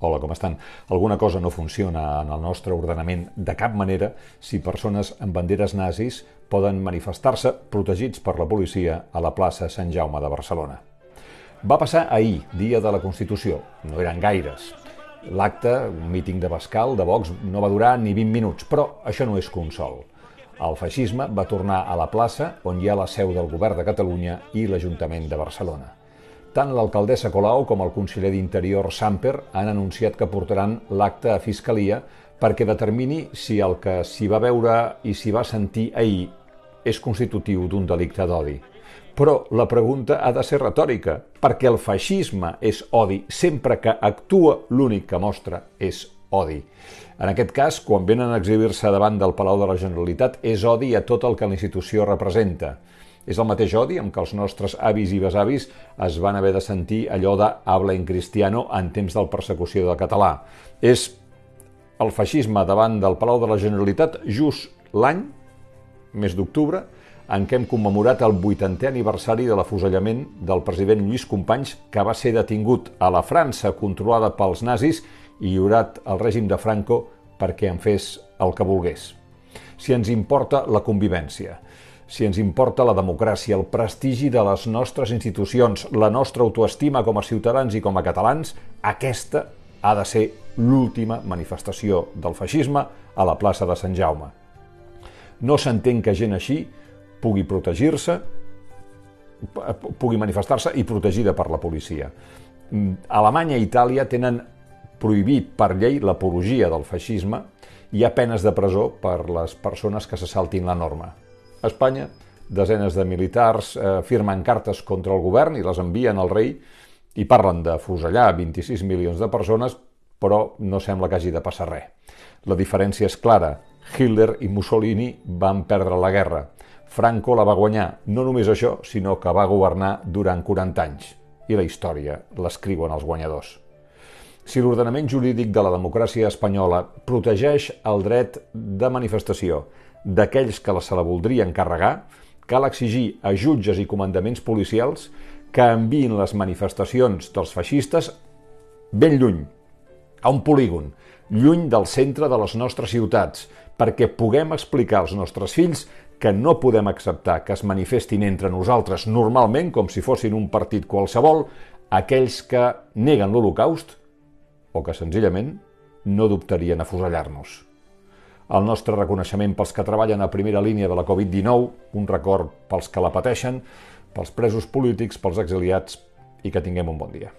Hola, com estan? Alguna cosa no funciona en el nostre ordenament de cap manera si persones amb banderes nazis poden manifestar-se protegits per la policia a la plaça Sant Jaume de Barcelona. Va passar ahir, dia de la Constitució. No eren gaires. L'acte, un míting de Bascal, de Vox, no va durar ni 20 minuts, però això no és consol. El feixisme va tornar a la plaça on hi ha la seu del govern de Catalunya i l'Ajuntament de Barcelona. Tant l'alcaldessa Colau com el conseller d'Interior Samper han anunciat que portaran l'acte a Fiscalia perquè determini si el que s'hi va veure i s'hi va sentir ahir és constitutiu d'un delicte d'odi. Però la pregunta ha de ser retòrica, perquè el feixisme és odi sempre que actua l'únic que mostra és odi. En aquest cas, quan venen a exhibir-se davant del Palau de la Generalitat, és odi a tot el que la institució representa. És el mateix odi amb què els nostres avis i besavis es van haver de sentir allò de habla en cristiano en temps del persecució del català. És el feixisme davant del Palau de la Generalitat just l'any, mes d'octubre, en què hem commemorat el 80è aniversari de l'afusellament del president Lluís Companys, que va ser detingut a la França controlada pels nazis i lliurat al règim de Franco perquè en fes el que volgués. Si ens importa la convivència, si ens importa la democràcia, el prestigi de les nostres institucions, la nostra autoestima com a ciutadans i com a catalans, aquesta ha de ser l'última manifestació del feixisme a la plaça de Sant Jaume. No s'entén que gent així pugui protegir-se, pugui manifestar-se i protegida per la policia. Alemanya i Itàlia tenen prohibit per llei l'apologia del feixisme i hi ha penes de presó per les persones que se saltin la norma. A Espanya, desenes de militars eh, firmen cartes contra el govern i les envien al rei i parlen de fusellar 26 milions de persones, però no sembla que hagi de passar res. La diferència és clara. Hitler i Mussolini van perdre la guerra. Franco la va guanyar. No només això, sinó que va governar durant 40 anys. I la història l'escriuen els guanyadors. Si l'ordenament jurídic de la democràcia espanyola protegeix el dret de manifestació, d'aquells que se la voldrien carregar, cal exigir a jutges i comandaments policials que enviïn les manifestacions dels feixistes ben lluny, a un polígon, lluny del centre de les nostres ciutats, perquè puguem explicar als nostres fills que no podem acceptar que es manifestin entre nosaltres normalment, com si fossin un partit qualsevol, aquells que neguen l'Holocaust o que senzillament no dubtarien a fusellar-nos. El nostre reconeixement pels que treballen a primera línia de la Covid-19, un record pels que la pateixen, pels presos polítics, pels exiliats i que tinguem un bon dia.